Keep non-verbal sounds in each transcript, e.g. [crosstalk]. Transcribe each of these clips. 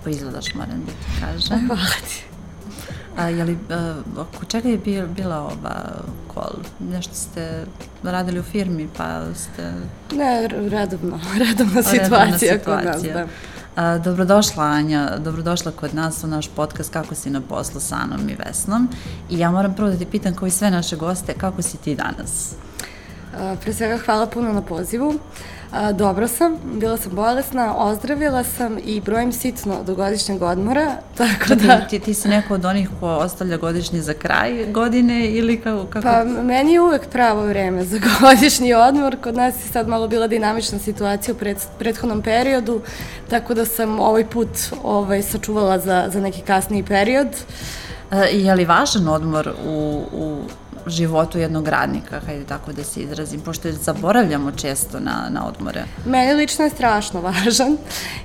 lepo izgledaš, moram da ti kažem. [laughs] Hvala ti. A, je li, a, oko čega je bil, bila ova kol? Nešto ste radili u firmi, pa ste... Ne, redovno, [laughs] redovna situacija, kod nas, da. A, dobrodošla Anja, dobrodošla kod nas u naš podcast Kako si na poslu sa Anom i Vesnom. I ja moram prvo da ti pitam kao i sve naše goste, kako si ti danas? A, pre svega hvala puno na pozivu. A, dobro sam, bila sam bolesna, ozdravila sam i brojim sitno do godišnjeg odmora, [laughs] tako da... Ti, ti si neko od onih ko ostavlja godišnji za kraj godine ili kako? kako... Pa meni je uvek pravo vreme za [laughs] godišnji odmor, kod nas je sad malo bila dinamična situacija u pred, prethodnom periodu, tako da sam ovaj put ovaj, sačuvala za, za neki kasniji period. E, je li važan odmor u, u životu jednog radnika, hajde tako da se izrazim, pošto zaboravljamo često na, na odmore. Meni lično je strašno [laughs] važan,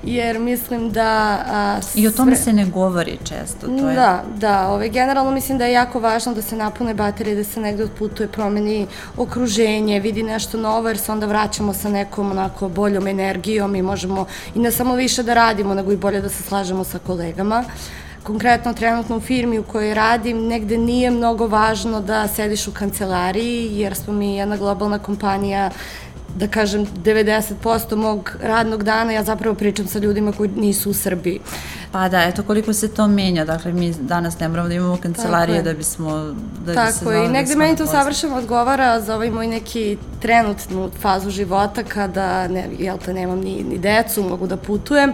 jer mislim da... A, sve... I o tome se ne govori često. To je... Da, da, ovaj, generalno mislim da je jako važno da se napune baterije, da se negde odputuje, promeni okruženje, vidi nešto novo, jer se onda vraćamo sa nekom onako boljom energijom i možemo i ne samo više da radimo, nego i bolje da se slažemo sa kolegama konkretno trenutno u firmi u kojoj radim, negde nije mnogo važno da sediš u kancelariji, jer smo mi jedna globalna kompanija da kažem 90% mog radnog dana ja zapravo pričam sa ljudima koji nisu u Srbiji. Pa da, eto koliko se to menja, dakle mi danas ne moramo da imamo kancelarije da bismo da Tako bi se znali i da negde meni to savršeno odgovara za ovaj moj neki trenutnu fazu života kada ne, jel te, nemam ni, ni decu, mogu da putujem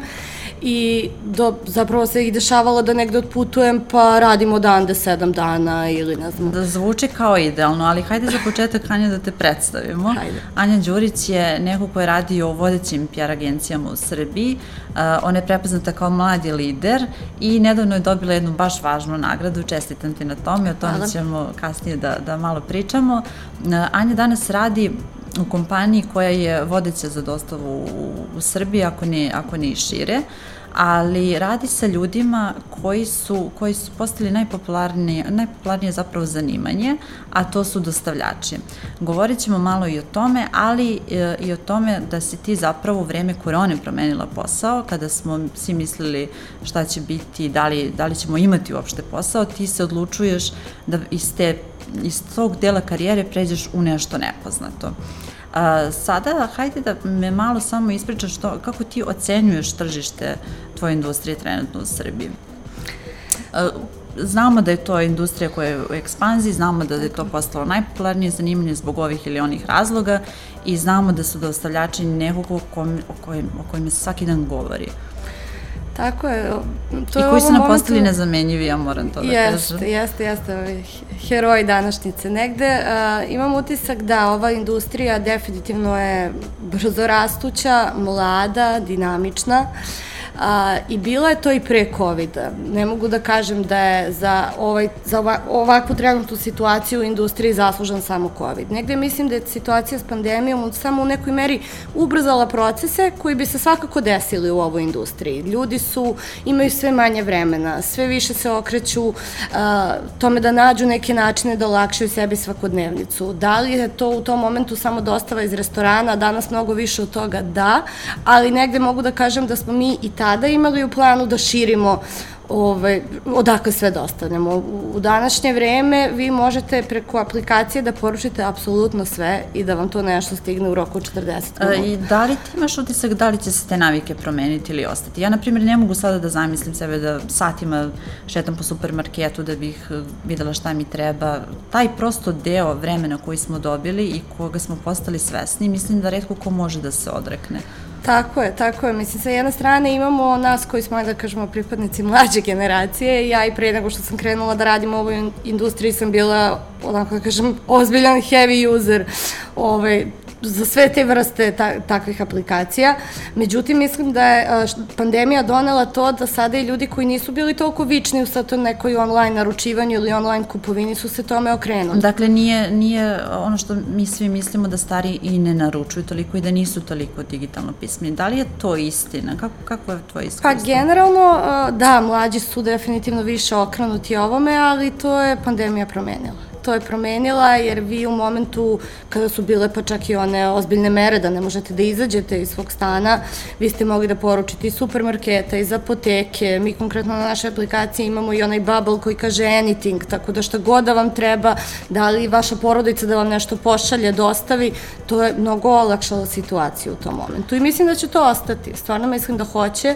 i do, zapravo se ih dešavalo da negde otputujem pa radimo dan da sedam dana ili ne znam. Da zvuči kao idealno, ali hajde za početak Anja da te predstavimo. Hajde. Anja Đurić je neko ko je radio u vodećim PR agencijama u Srbiji. Uh, ona je prepoznata kao mladi lider i nedavno je dobila jednu baš važnu nagradu. Čestitam ti na tome, o tome Hvala. ćemo kasnije da, da malo pričamo. Uh, Anja danas radi u kompaniji koja je vodeća za dostavu u, u Srbiji, ako ne, ako ne i šire, ali radi sa ljudima koji su, koji su postali najpopularnije, najpopularnije zapravo zanimanje, a to su dostavljači. Govorit ćemo malo i o tome, ali e, i o tome da si ti zapravo u vreme korone promenila posao, kada smo svi mislili šta će biti, da li, da li ćemo imati uopšte posao, ti se odlučuješ da iz te iz tog dela karijere pređeš u nešto nepoznato. A, sada, hajde da me malo samo ispričaš to, kako ti ocenjuješ tržište tvoje industrije trenutno u Srbiji. A, znamo da je to industrija koja je u ekspanziji, znamo da je to postalo najpopularnije zanimanje zbog ovih ili onih razloga i znamo da su dostavljači nekog o, o, kojim, o kojima se svaki dan govori. Tako je. To I koji su nam postali momentu... nezamenjivi, ja moram to da kažem. Jeste, jeste, jeste, heroji današnjice. Negde uh, imam utisak da ova industrija definitivno je brzo rastuća, mlada, dinamična. Uh, A, I bila je to i pre COVID-a. Ne mogu da kažem da je za, ovaj, za ovakvu trenutnu situaciju u industriji zaslužan samo COVID. Negde mislim da je situacija s pandemijom samo u nekoj meri ubrzala procese koji bi se svakako desili u ovoj industriji. Ljudi su, imaju sve manje vremena, sve više se okreću a, tome da nađu neke načine da olakšaju sebi svakodnevnicu. Da li je to u tom momentu samo dostava iz restorana, danas mnogo više od toga da, ali negde mogu da kažem da smo mi i tada imali u planu da širimo ovaj, odakle sve dostavljamo. U današnje vreme vi možete preko aplikacije da poručite apsolutno sve i da vam to nešto stigne u roku 40 minuta. I da li ti imaš utisak da li će se te navike promeniti ili ostati? Ja, na primjer, ne mogu sada da zamislim sebe da satima šetam po supermarketu da bih eh, videla šta mi treba. Taj prosto deo vremena koji smo dobili i koga smo postali svesni, mislim da redko ko može da se odrekne. Tako je, tako je. Mislim, sa jedne strane imamo nas koji smo, da kažemo, pripadnici mlađe generacije. Ja i pre nego što sam krenula da radim u ovoj industriji sam bila, onako da kažem, ozbiljan heavy user ovaj, za sve te vrste ta, takvih aplikacija. Međutim, mislim da je pandemija donela to da sada i ljudi koji nisu bili toliko vični u sad to nekoj online naručivanju ili online kupovini su se tome okrenuli. Dakle, nije, nije ono što mi svi mislimo da stari i ne naručuju toliko i da nisu toliko digitalno pismeni. Da li je to istina? Kako, kako je tvoje iskustvo? Pa generalno, da, mlađi su definitivno više okrenuti ovome, ali to je pandemija promenila. To je promenila jer vi u momentu kada su bile pa čak i one ozbiljne mere da ne možete da izađete iz svog stana, vi ste mogli da poručite iz supermarketa, iz apoteke, mi konkretno na našoj aplikaciji imamo i onaj bubble koji kaže anything, tako da šta god da vam treba, da li vaša porodica da vam nešto pošalje, dostavi, to je mnogo olakšalo situaciju u tom momentu. I mislim da će to ostati, stvarno mislim da hoće,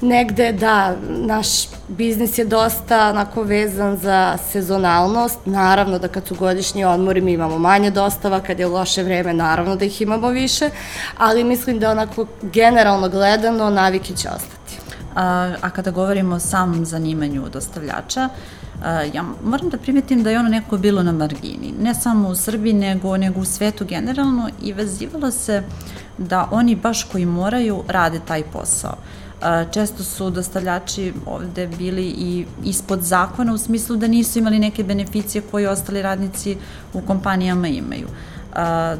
negde da naš biznis je dosta onako vezan za sezonalnost, naravno da kad su godišnji odmori mi imamo manje dostava, kad je loše vreme naravno da ih imamo više, ali mislim da onako generalno gledano navike će ostati. A, a kada govorimo o samom zanimanju dostavljača, ja moram da primetim da je ono neko bilo na margini, ne samo u Srbiji, nego, nego u svetu generalno i vezivalo se da oni baš koji moraju rade taj posao. Često su dostavljači ovde bili i ispod zakona u smislu da nisu imali neke beneficije koje ostali radnici u kompanijama imaju.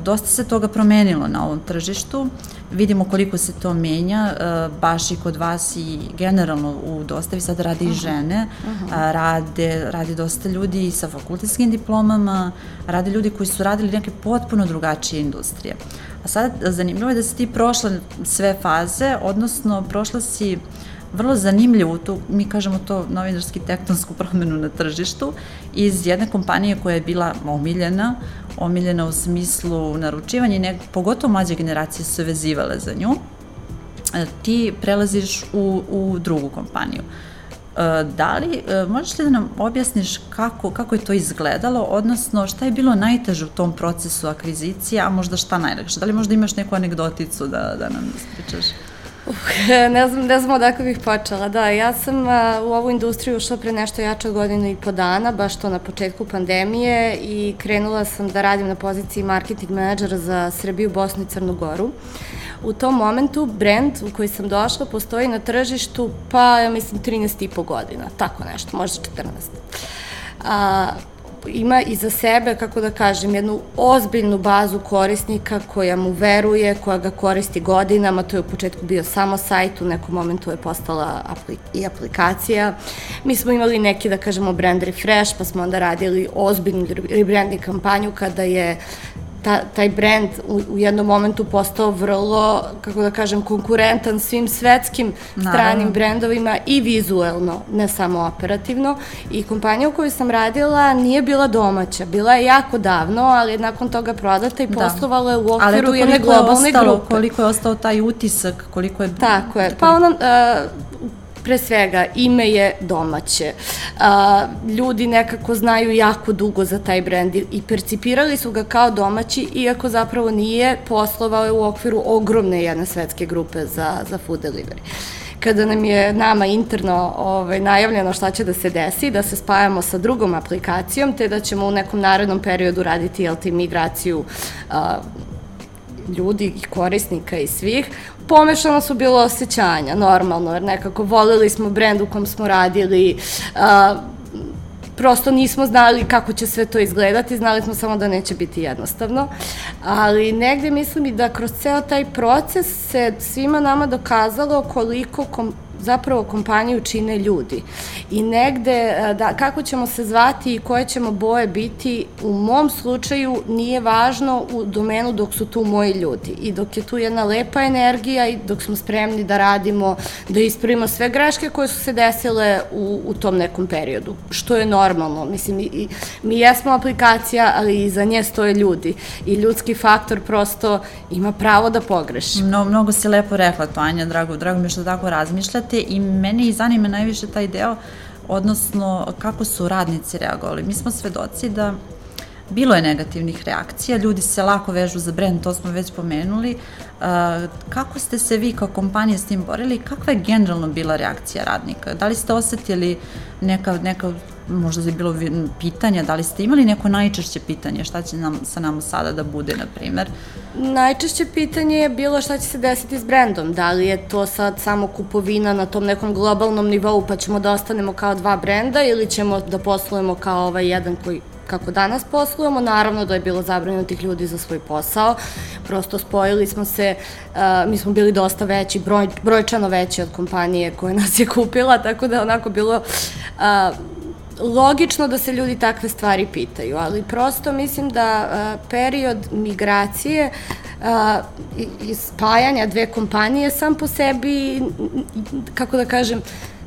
Dosta se toga promenilo na ovom tržištu, vidimo koliko se to menja, baš i kod vas i generalno u dostavi sad rade i žene, rade, rade dosta ljudi sa fakultetskim diplomama, rade ljudi koji su radili neke potpuno drugačije industrije. A sad zanimljivo je da si ti prošla sve faze, odnosno prošla si vrlo zanimljivu, tu, mi kažemo to novinarski tektonsku [laughs] promenu na tržištu, iz jedne kompanije koja je bila omiljena, omiljena u smislu naručivanja i nek, pogotovo mlađe generacije su vezivale za nju, e, ti prelaziš u, u drugu kompaniju. E, da li, e, možeš li da nam objasniš kako, kako je to izgledalo, odnosno šta je bilo najteže u tom procesu akvizicije, a možda šta najlakše? Da li možda imaš neku anegdoticu da, da nam ispričaš? Uh, [laughs] ne znam, ne znam odakle bih počela. Da, ja sam uh, u ovu industriju ušla pre nešto jače od godinu i po dana, baš to na početku pandemije i krenula sam da radim na poziciji marketing menadžera za Srbiju, Bosnu i Crnu Goru. U tom momentu brand u koji sam došla postoji na tržištu pa, ja mislim, 13 i po godina, tako nešto, možda 14. A, ima iza sebe, kako da kažem, jednu ozbiljnu bazu korisnika koja mu veruje, koja ga koristi godinama, to je u početku bio samo sajt, u nekom momentu je postala aplik i aplikacija. Mi smo imali neki, da kažemo, brand refresh, pa smo onda radili ozbiljnu rebranding kampanju kada je ta, taj brand u, u jednom momentu postao vrlo, kako da kažem, konkurentan svim svetskim Naravno. stranim brendovima i vizuelno, ne samo operativno. I kompanija u kojoj sam radila nije bila domaća, bila je jako davno, ali je nakon toga prodata i da. poslovala je u okviru jedne globalne ostalo, grupe. Koliko je ostao taj utisak, koliko je... Tako je, pa ona, uh, pre svega ime je domaće. Ljudi nekako znaju jako dugo za taj brend i percipirali su ga kao domaći, iako zapravo nije poslovao u okviru ogromne jedne svetske grupe za, za food delivery kada nam je nama interno ovaj, najavljeno šta će da se desi, da se spajamo sa drugom aplikacijom, te da ćemo u nekom narednom periodu raditi LT migraciju a, ljudi i korisnika i svih, pomešano su bilo osjećanja, normalno, jer nekako volili smo brend u kom smo radili, a, prosto nismo znali kako će sve to izgledati, znali smo samo da neće biti jednostavno, ali negde mislim i da kroz ceo taj proces se svima nama dokazalo koliko kom, zapravo kompaniju čine ljudi. I negde, e, da, kako ćemo se zvati i koje ćemo boje biti, u mom slučaju nije važno u domenu dok su tu moji ljudi. I dok je tu jedna lepa energija i dok smo spremni da radimo, da ispravimo sve greške koje su se desile u, u tom nekom periodu. Što je normalno. Mislim, i, mi jesmo aplikacija, ali iza nje stoje ljudi. I ljudski faktor prosto ima pravo da pogreši. Mno, mnogo si lepo rekla to, Anja, drago, drago mi što tako razmišljate radite i mene i zanima najviše taj deo, odnosno kako su radnici reagovali. Mi smo svedoci da bilo je negativnih reakcija, ljudi se lako vežu za brend, to smo već pomenuli. Kako ste se vi kao kompanija s tim borili i kakva je generalno bila reakcija radnika? Da li ste osetili neka, neka možda je bilo pitanja, da li ste imali neko najčešće pitanje, šta će nam, sa nama sada da bude, na primer? Najčešće pitanje je bilo šta će se desiti s brendom, da li je to sad samo kupovina na tom nekom globalnom nivou pa ćemo da ostanemo kao dva brenda ili ćemo da poslujemo kao ovaj jedan koji kako danas poslujemo, naravno da je bilo zabranjeno ljudi za svoj posao, prosto spojili smo se, uh, mi smo bili dosta veći, broj, brojčano veći od kompanije koja nas je kupila, tako da onako bilo uh, logično da se ljudi takve stvari pitaju, ali prosto mislim da a, period migracije a, i spajanja dve kompanije sam po sebi, kako da kažem,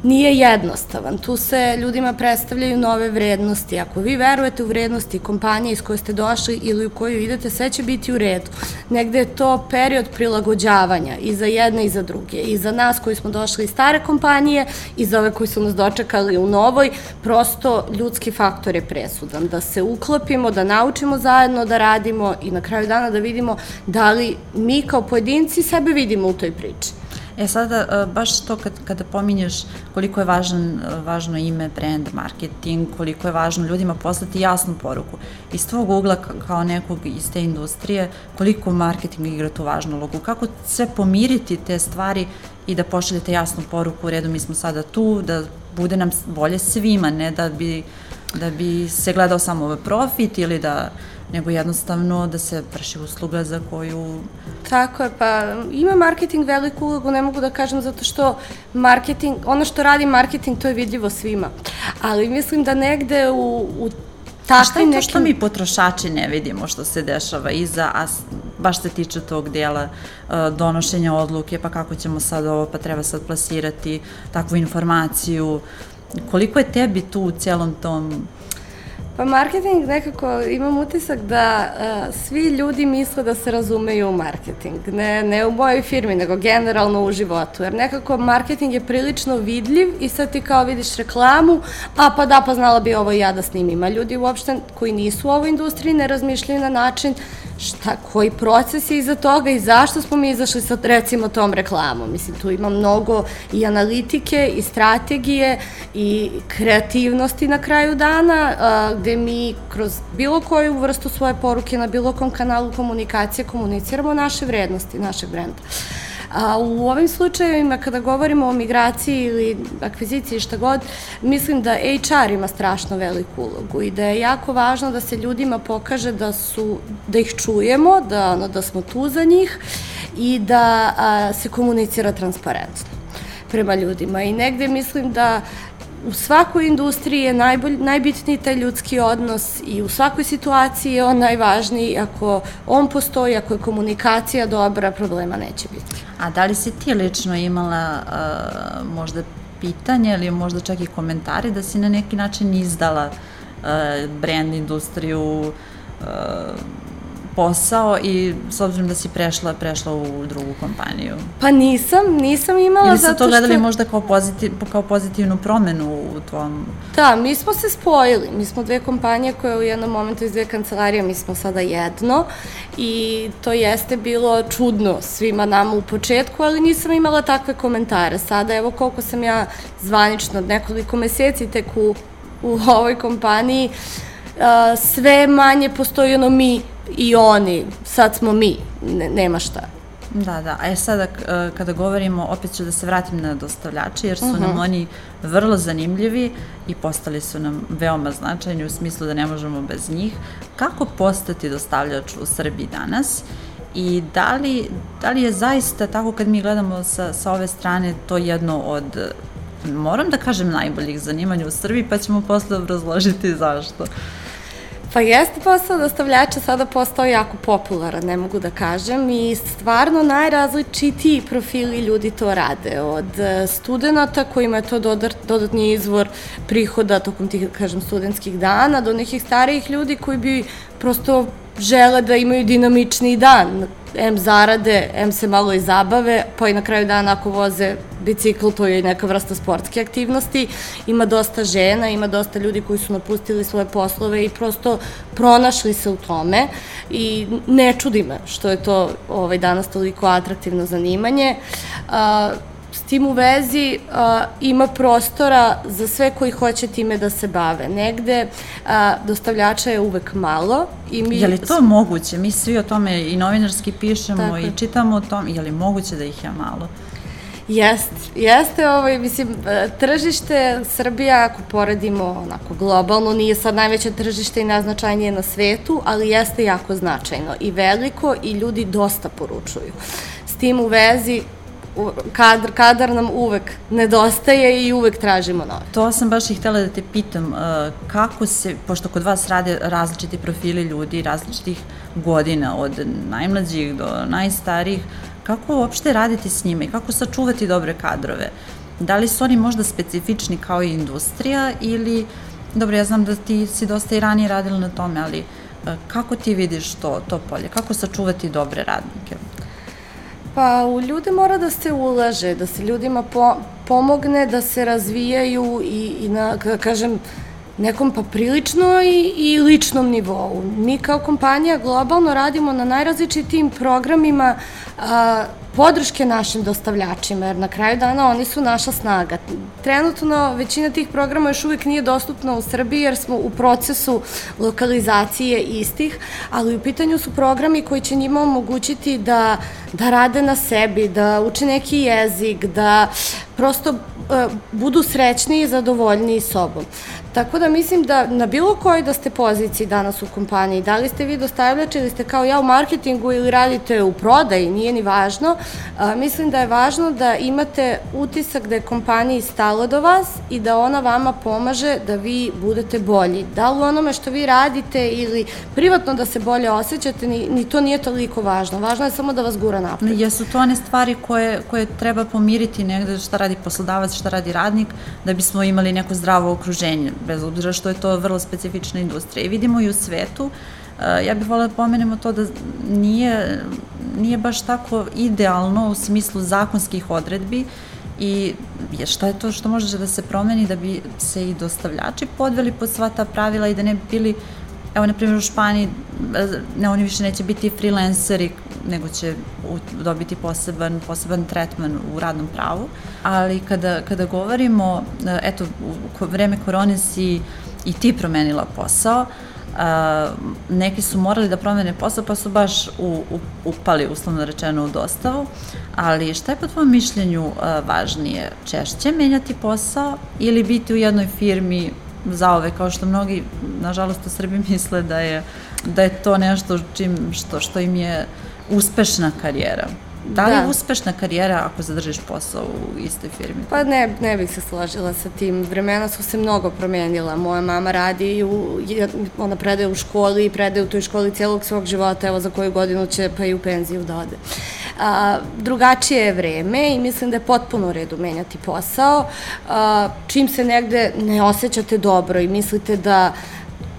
nije jednostavan. Tu se ljudima predstavljaju nove vrednosti. Ako vi verujete u vrednosti kompanije iz koje ste došli ili u koju idete, sve će biti u redu. Negde je to period prilagođavanja i za jedne i za druge. I za nas koji smo došli iz stare kompanije i za ove koji su nas dočekali u novoj, prosto ljudski faktor je presudan. Da se uklopimo, da naučimo zajedno da radimo i na kraju dana da vidimo da li mi kao pojedinci sebe vidimo u toj priči. E sada, e, baš to kad, kada pominješ koliko je važan, važno ime, brand, marketing, koliko je važno ljudima poslati jasnu poruku. Iz tvog ugla kao nekog iz te industrije, koliko marketing igra tu važnu ulogu? Kako sve pomiriti te stvari i da pošaljete jasnu poruku u redu, mi smo sada tu, da bude nam bolje svima, ne da bi, da bi se gledao samo profit ili da nego jednostavno da se vrši usluga za koju... Tako je, pa ima marketing veliku ulogu, ne mogu da kažem zato što marketing, ono što radi marketing to je vidljivo svima, ali mislim da negde u, u Tako šta je to što mi potrošači ne vidimo što se dešava iza, a baš se tiče tog dijela uh, donošenja odluke, pa kako ćemo sad ovo, pa treba sad plasirati takvu informaciju. Koliko je tebi tu u celom tom Pa marketing nekako imam utisak da uh, svi ljudi misle da se razumeju u marketing. Ne, ne u mojoj firmi, nego generalno u životu. Jer nekako marketing je prilično vidljiv i sad ti kao vidiš reklamu, a pa da, pa znala bi ovo i ja da snimim. A ljudi uopšte koji nisu u ovoj industriji ne razmišljaju na način šta, koji proces je iza toga i zašto smo mi izašli sa recimo tom reklamom. Mislim, tu ima mnogo i analitike i strategije i kreativnosti na kraju dana, a, gde mi kroz bilo koju vrstu svoje poruke na bilo kom kanalu komunikacije komuniciramo naše vrednosti, našeg brenda. A u ovim slučajevima kada govorimo o migraciji ili akviziciji šta god, mislim da HR ima strašno veliku ulogu i da je jako važno da se ljudima pokaže da su da ih čujemo, da ono, da smo tu za njih i da a, se komunicira transparentno prema ljudima i negde mislim da u svakoj industriji je najbolj, najbitniji taj ljudski odnos i u svakoj situaciji je on najvažniji. Ako on postoji, ako je komunikacija dobra, problema neće biti. A da li si ti lično imala uh, možda pitanje ili možda čak i komentari da si na neki način izdala uh, brand industriju uh, posao i s obzirom da si prešla, prešla u drugu kompaniju? Pa nisam, nisam imala Ili zato što... Ili su to gledali što... možda kao, pozitiv, kao pozitivnu promenu u tvom... Da, mi smo se spojili. Mi smo dve kompanije koje u jednom momentu iz dve kancelarije, mi smo sada jedno i to jeste bilo čudno svima nama u početku, ali nisam imala takve komentare. Sada, evo koliko sam ja zvanično nekoliko meseci tek u, u ovoj kompaniji, uh, sve manje postoji ono mi i oni, sad smo mi, ne, nema šta. Da, da. A je sada kada govorimo, opet ću da se vratim na dostavljače, jer su uh -huh. nam mhm. oni vrlo zanimljivi i postali su nam veoma značajni u smislu da ne možemo bez njih. Kako postati dostavljač u Srbiji danas? I da li, da li je zaista tako kad mi gledamo sa, sa ove strane to jedno od moram da kažem najboljih zanimanja u Srbiji, pa ćemo posle obrazložiti zašto. Pa jeste posao dostavljača sada postao jako popularan, ne mogu da kažem, i stvarno najrazličitiji profili ljudi to rade, od e, studenta kojima je to dodatni izvor prihoda tokom tih, kažem, studentskih dana, do nekih starijih ljudi koji bi prosto žele da imaju dinamični dan, M zarade, M se malo i zabave, pa i na kraju dana ako voze bicikl, to je neka vrsta sportske aktivnosti. Ima dosta žena, ima dosta ljudi koji su napustili svoje poslove i prosto pronašli se u tome i ne čudi me što je to ovaj, danas toliko atraktivno zanimanje. Uh, tim u vezi a, ima prostora za sve koji hoće time da se bave. Negde a, dostavljača je uvek malo. I mi... Je li to moguće? Mi svi o tome i novinarski pišemo Tako. i čitamo o tom. Je li moguće da ih je malo? Jeste, jeste ovaj, mislim, tržište Srbija, ako poredimo onako globalno, nije sad najveće tržište i najznačajnije na svetu, ali jeste jako značajno i veliko i ljudi dosta poručuju. S tim u vezi kadar, kadar nam uvek nedostaje i uvek tražimo novo. To sam baš i htela da te pitam, e, kako se, pošto kod vas rade različiti profili ljudi, različitih godina, od najmlađih do najstarijih, kako uopšte raditi s njima i kako sačuvati dobre kadrove? Da li su oni možda specifični kao i industrija ili, dobro, ja znam da ti si dosta i ranije radila na tome, ali e, kako ti vidiš to, to polje? Kako sačuvati dobre radnike? Pa u ljude mora da se ulaže, da se ljudima po, pomogne da se razvijaju i, i na, kažem, nekom pa prilično i, i ličnom nivou. Mi kao kompanija globalno radimo na najrazličitijim programima a, podrške našim dostavljačima, jer na kraju dana oni su naša snaga. Trenutno većina tih programa još uvijek nije dostupna u Srbiji jer smo u procesu lokalizacije istih, ali u pitanju su programi koji će njima omogućiti da, da rade na sebi, da uče neki jezik, da prosto uh, budu srećni i zadovoljni sobom. Tako da mislim da na bilo kojoj da ste poziciji danas u kompaniji, da li ste vi dostavljač ili ste kao ja u marketingu ili radite u prodaji, nije ni važno, a, mislim da je važno da imate utisak da je kompaniji stalo do vas i da ona vama pomaže da vi budete bolji. Da li u onome što vi radite ili privatno da se bolje osjećate, ni, ni to nije toliko važno. Važno je samo da vas gura napred. Jesu to one stvari koje, koje treba pomiriti negde šta radi poslodavac, šta radi radnik, da bismo imali neko zdravo okruženje bez obzira što je to vrlo specifična industrija. I vidimo i u svetu, eh, ja bih volila da pomenemo to da nije, nije baš tako idealno u smislu zakonskih odredbi i šta je to što može da se promeni da bi se i dostavljači podveli pod sva ta pravila i da ne bi bili Evo, na primjer, u Španiji eh, ne, oni više neće biti freelanceri, nego će dobiti poseban, poseban tretman u radnom pravu. Ali kada, kada govorimo, eh, eto, u vreme korone si i ti promenila posao, eh, neki su morali da promene posao pa su baš u, u, upali, uslovno rečeno, u dostavu. Ali šta je po tvojom mišljenju a, važnije? Češće menjati posao ili biti u jednoj firmi zaove, kao što mnogi, nažalost, u Srbiji misle da je, da je to nešto čim, što, što im je uspešna karijera. Da li da. je uspešna karijera ako zadržiš posao u istoj firmi? Pa ne, ne bih se složila sa tim. Vremena su se mnogo promenila. Moja mama radi, u, ona predaje u školi i predaje u toj školi cijelog svog života, evo za koju godinu će pa i u penziju da ode. A, drugačije je vreme i mislim da je potpuno u redu menjati posao. A, čim se negde ne osjećate dobro i mislite da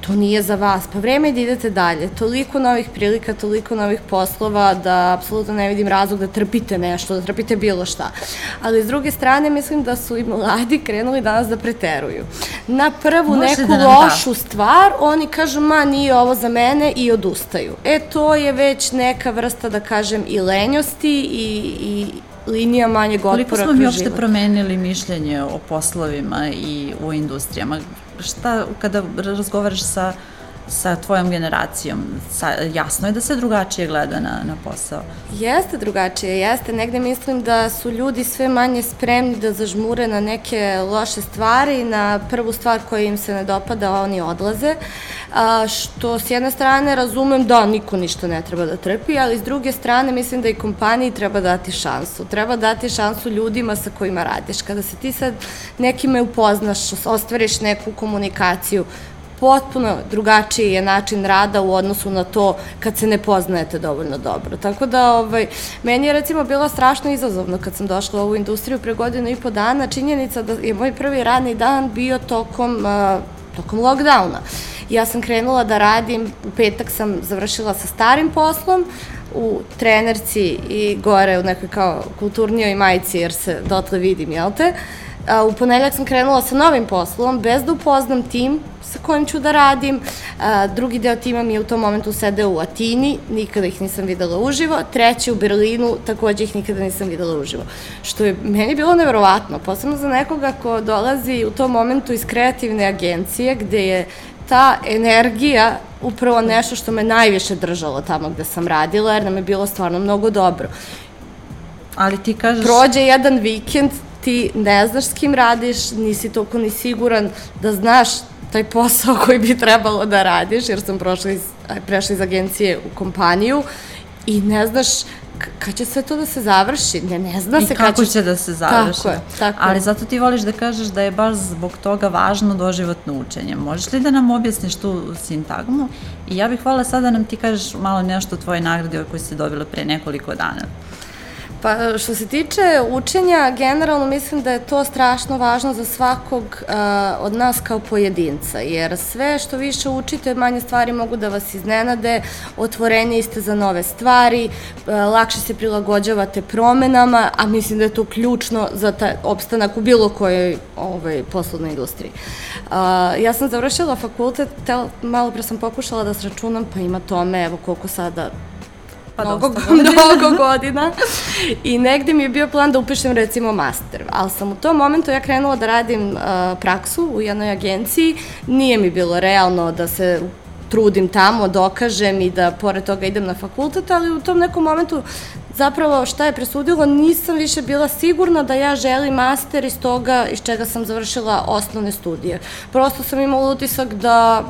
to nije za vas, pa vreme je da idete dalje. Toliko novih prilika, toliko novih poslova da apsolutno ne vidim razlog da trpite nešto, da trpite bilo šta. Ali s druge strane mislim da su i mladi krenuli danas da preteruju. Na prvu Može neku da lošu da. stvar oni kažu ma nije ovo za mene i odustaju. E to je već neka vrsta da kažem i lenjosti i, i linija manjeg otpora Koliko smo mi uopšte promenili mišljenje o poslovima i u industrijama? Šta, kada razgovaraš sa sa tvojom generacijom. Sa, jasno je da se drugačije gleda na, na posao. Jeste drugačije, jeste. Negde mislim da su ljudi sve manje spremni da zažmure na neke loše stvari, na prvu stvar koja im se ne dopada, oni odlaze. A, što s jedne strane razumem da niko ništa ne treba da trpi, ali s druge strane mislim da i kompaniji treba dati šansu. Treba dati šansu ljudima sa kojima radiš. Kada se ti sad nekime upoznaš, ostvariš neku komunikaciju, potpuno drugačiji je način rada u odnosu na to kad se ne poznajete dovoljno dobro. Tako da, ovaj, meni je recimo bilo strašno izazovno kad sam došla u ovu industriju pre godinu i po dana, činjenica da je moj prvi radni dan bio tokom, uh, tokom lockdowna. Ja sam krenula da radim, u petak sam završila sa starim poslom, u trenerci i gore u nekoj kao kulturnijoj majici jer se dotle vidim, jel te? A, u ponedeljak sam krenula sa novim poslom, bez da upoznam tim, sa kojim ću da radim. A, drugi deo tima mi je u tom momentu sedeo u Atini, nikada ih nisam videla uživo. Treći u Berlinu, takođe ih nikada nisam videla uživo. Što je meni bilo neverovatno, posebno za nekoga ko dolazi u tom momentu iz kreativne agencije, gde je ta energija upravo nešto što me najviše držalo tamo gde sam radila, jer nam je bilo stvarno mnogo dobro. Ali ti kažeš... Prođe jedan vikend, ti ne znaš s kim radiš, nisi toliko ni siguran da znaš taj posao [laughs] koji bi trebalo da radiš, jer sam prošla iz, prešla iz agencije u kompaniju i ne znaš kad će sve to da se završi? Ne, ne zna I se kako će... će da se završi. Tako je, tako Ali zato ti voliš da kažeš da je baš zbog toga važno doživotno učenje. Možeš li da nam objasniš tu sintagmu? I ja bih hvala sada da nam ti kažeš malo nešto o tvojoj nagradi koju si dobila pre nekoliko dana. Pa što se tiče učenja, generalno mislim da je to strašno važno za svakog uh, od nas kao pojedinca, jer sve što više učite, manje stvari mogu da vas iznenade, otvorenje ste za nove stvari, uh, lakše se prilagođavate promenama, a mislim da je to ključno za taj opstanak u bilo kojoj ovaj, poslovnoj industriji. Uh, ja sam završila fakultet, tel, malo pre sam pokušala da sračunam, pa ima tome, evo koliko sada Pa mnogo, dosta godina. [laughs] mnogo godina i negde mi je bio plan da upišem recimo master, ali sam u tom momentu ja krenula da radim uh, praksu u jednoj agenciji, nije mi bilo realno da se trudim tamo, dokažem i da pored toga idem na fakultet, ali u tom nekom momentu zapravo šta je presudilo, nisam više bila sigurna da ja želim master iz toga iz čega sam završila osnovne studije. Prosto sam imala utisak da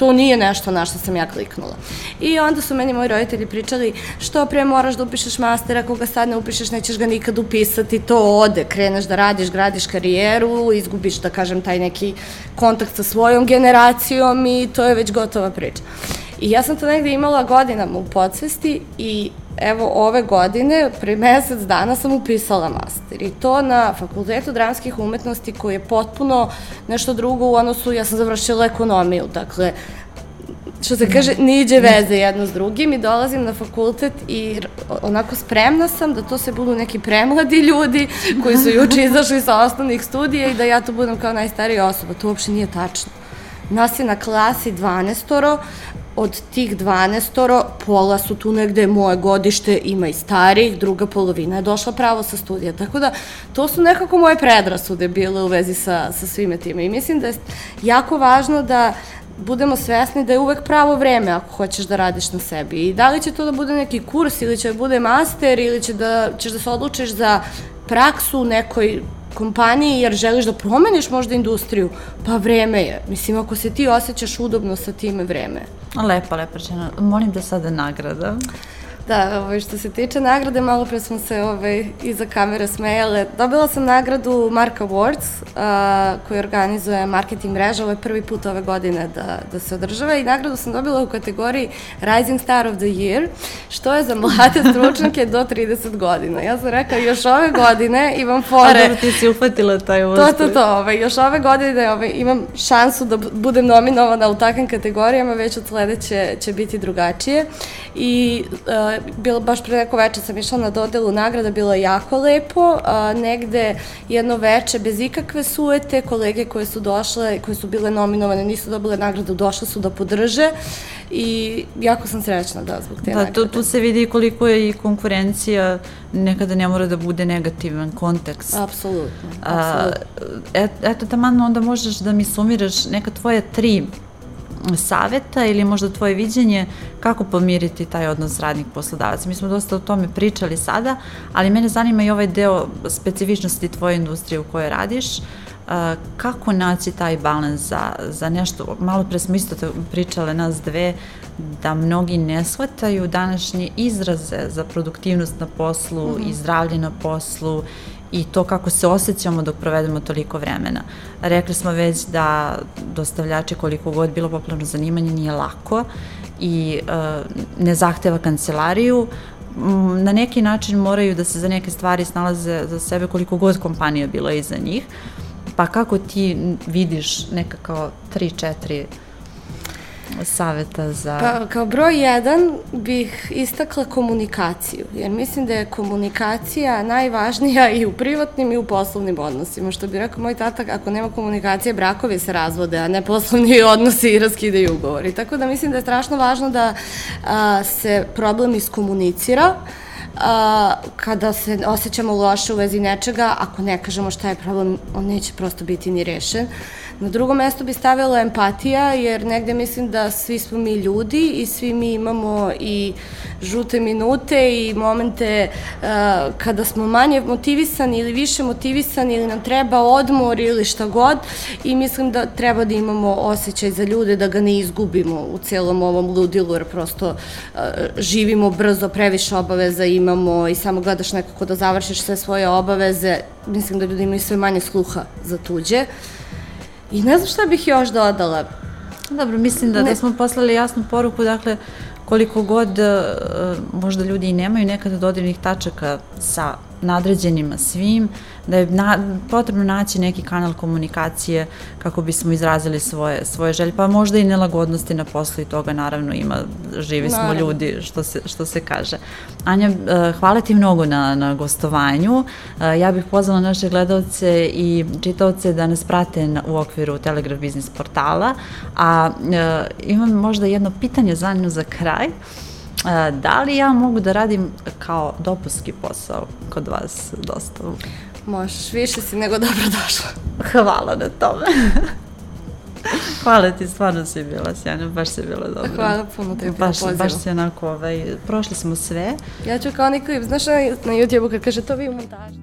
to nije nešto na što sam ja kliknula. I onda su meni moji roditelji pričali što pre moraš da upišeš master, ako ga sad ne upišeš nećeš ga nikad upisati, to ode, kreneš da radiš, gradiš karijeru, izgubiš, da kažem, taj neki kontakt sa svojom generacijom i to je već gotova priča. I ja sam to negde imala godinama u podsvesti i evo ove godine, pre mesec dana sam upisala master i to na Fakultetu dramskih umetnosti koji je potpuno nešto drugo u odnosu, ja sam završila ekonomiju, dakle, što se kaže, niđe veze jedno s drugim i dolazim na fakultet i onako spremna sam da to se budu neki premladi ljudi koji su juče [laughs] izašli sa osnovnih studija i da ja tu budem kao najstarija osoba. To uopšte nije tačno. Nas je na klasi 12 od tih 12 pola su tu negde moje godište, ima i starih, druga polovina je došla pravo sa studija. Tako da, to su nekako moje predrasude bile u vezi sa, sa svime time. I mislim da je jako važno da budemo svesni da je uvek pravo vreme ako hoćeš da radiš na sebi. I da li će to da bude neki kurs ili će da bude master ili će da, ćeš da se odlučiš za praksu u nekoj kompaniji jer želiš da promeniš možda industriju, pa vreme je. Mislim, ako se ti osjećaš udobno sa time, vreme. Lepa, lepa rečena. Molim da sada nagrada. Da, ovaj, što se tiče nagrade, malo pre smo se ovaj, iza kamere smejale. Dobila sam nagradu Mark Awards, a, koji organizuje marketing mreža. Ovo je prvi put ove godine da, da se održava i nagradu sam dobila u kategoriji Rising Star of the Year, što je za mlade [laughs] stručnjake do 30 godina. Ja sam rekla, još ove godine imam fore... A dobro, ti si uhvatila taj uspeh. To, to, to. Ovaj, još ove godine ovaj, imam šansu da budem nominovana u takvim kategorijama, već od sledeće će biti drugačije. I uh, bilo baš pre neko veče sam išla na dodelu nagrada, bilo je jako lepo, a, negde jedno veče bez ikakve suete, kolege koje su došle, koje su bile nominovane, nisu dobile nagradu, došle su da podrže i jako sam srećna da zbog te da, nagrade. Tu, tu se vidi koliko je i konkurencija nekada ne mora da bude negativan kontekst. Apsolutno, apsolutno. Et, eto, taman onda možeš da mi sumiraš neka tvoje tri saveta ili možda tvoje viđenje kako pomiriti taj odnos radnik poslodavac. Mi smo dosta o tome pričali sada, ali mene zanima i ovaj deo specifičnosti tvoje industrije u kojoj radiš. Kako naći taj balans za, za nešto, malo pre smo isto pričale nas dve, da mnogi ne shvataju današnje izraze za produktivnost na poslu mm -hmm. i zdravlje na poslu i to kako se osjećamo dok provedemo toliko vremena. Rekli smo već da dostavljače koliko god bilo popularno zanimanje nije lako i uh, ne zahteva kancelariju, na neki način moraju da se za neke stvari snalaze za sebe koliko god kompanija bila iza njih. Pa kako ti vidiš neka kao 3-4 saveta za... Pa, kao broj jedan bih istakla komunikaciju, jer mislim da je komunikacija najvažnija i u privatnim i u poslovnim odnosima. Što bi rekao moj tata, ako nema komunikacije, brakovi se razvode, a ne poslovni [laughs] odnosi i raskidaju ugovori. Tako da mislim da je strašno važno da a, se problem iskomunicira, a, kada se osjećamo loše u vezi nečega, ako ne kažemo šta je problem, on neće prosto biti ni rešen. Na drugo mesto bi stavila empatija, jer negde mislim da svi smo mi ljudi i svi mi imamo i žute minute i momente uh, kada smo manje motivisani ili više motivisani ili nam treba odmor ili šta god i mislim da treba da imamo osjećaj za ljude, da ga ne izgubimo u celom ovom ludilu, jer prosto uh, živimo brzo, previše obaveza imamo i samo gledaš nekako da završiš sve svoje obaveze. Mislim da ljudi imaju sve manje sluha za tuđe. I ne znam šta bih još dodala. Dobro, mislim da, da smo poslali jasnu poruku, dakle, koliko god uh, možda ljudi i nemaju nekada dodirnih tačaka sa nadređenima svim, da je na, potrebno naći neki kanal komunikacije kako bismo izrazili svoje, svoje želje, pa možda i nelagodnosti na poslu i toga naravno ima, živi smo naravno. ljudi što se, što se kaže. Anja, uh, hvala ti mnogo na, na gostovanju, uh, ja bih pozvala naše gledalce i čitaoce da nas prate na, u okviru Telegraf Biznis portala, a uh, imam možda jedno pitanje za nju za kraj. Da li ja mogu da radim kao dopuski posao kod vas dosta? Možeš, više si nego dobro došla. Hvala na tome. Hvala ti, stvarno si bila sjajna, baš si bila dobra. Hvala puno tebi baš, na Baš si onako, ovaj, prošli smo sve. Ja ću kao neki, znaš na YouTube-u kad kaže to vi u montaži.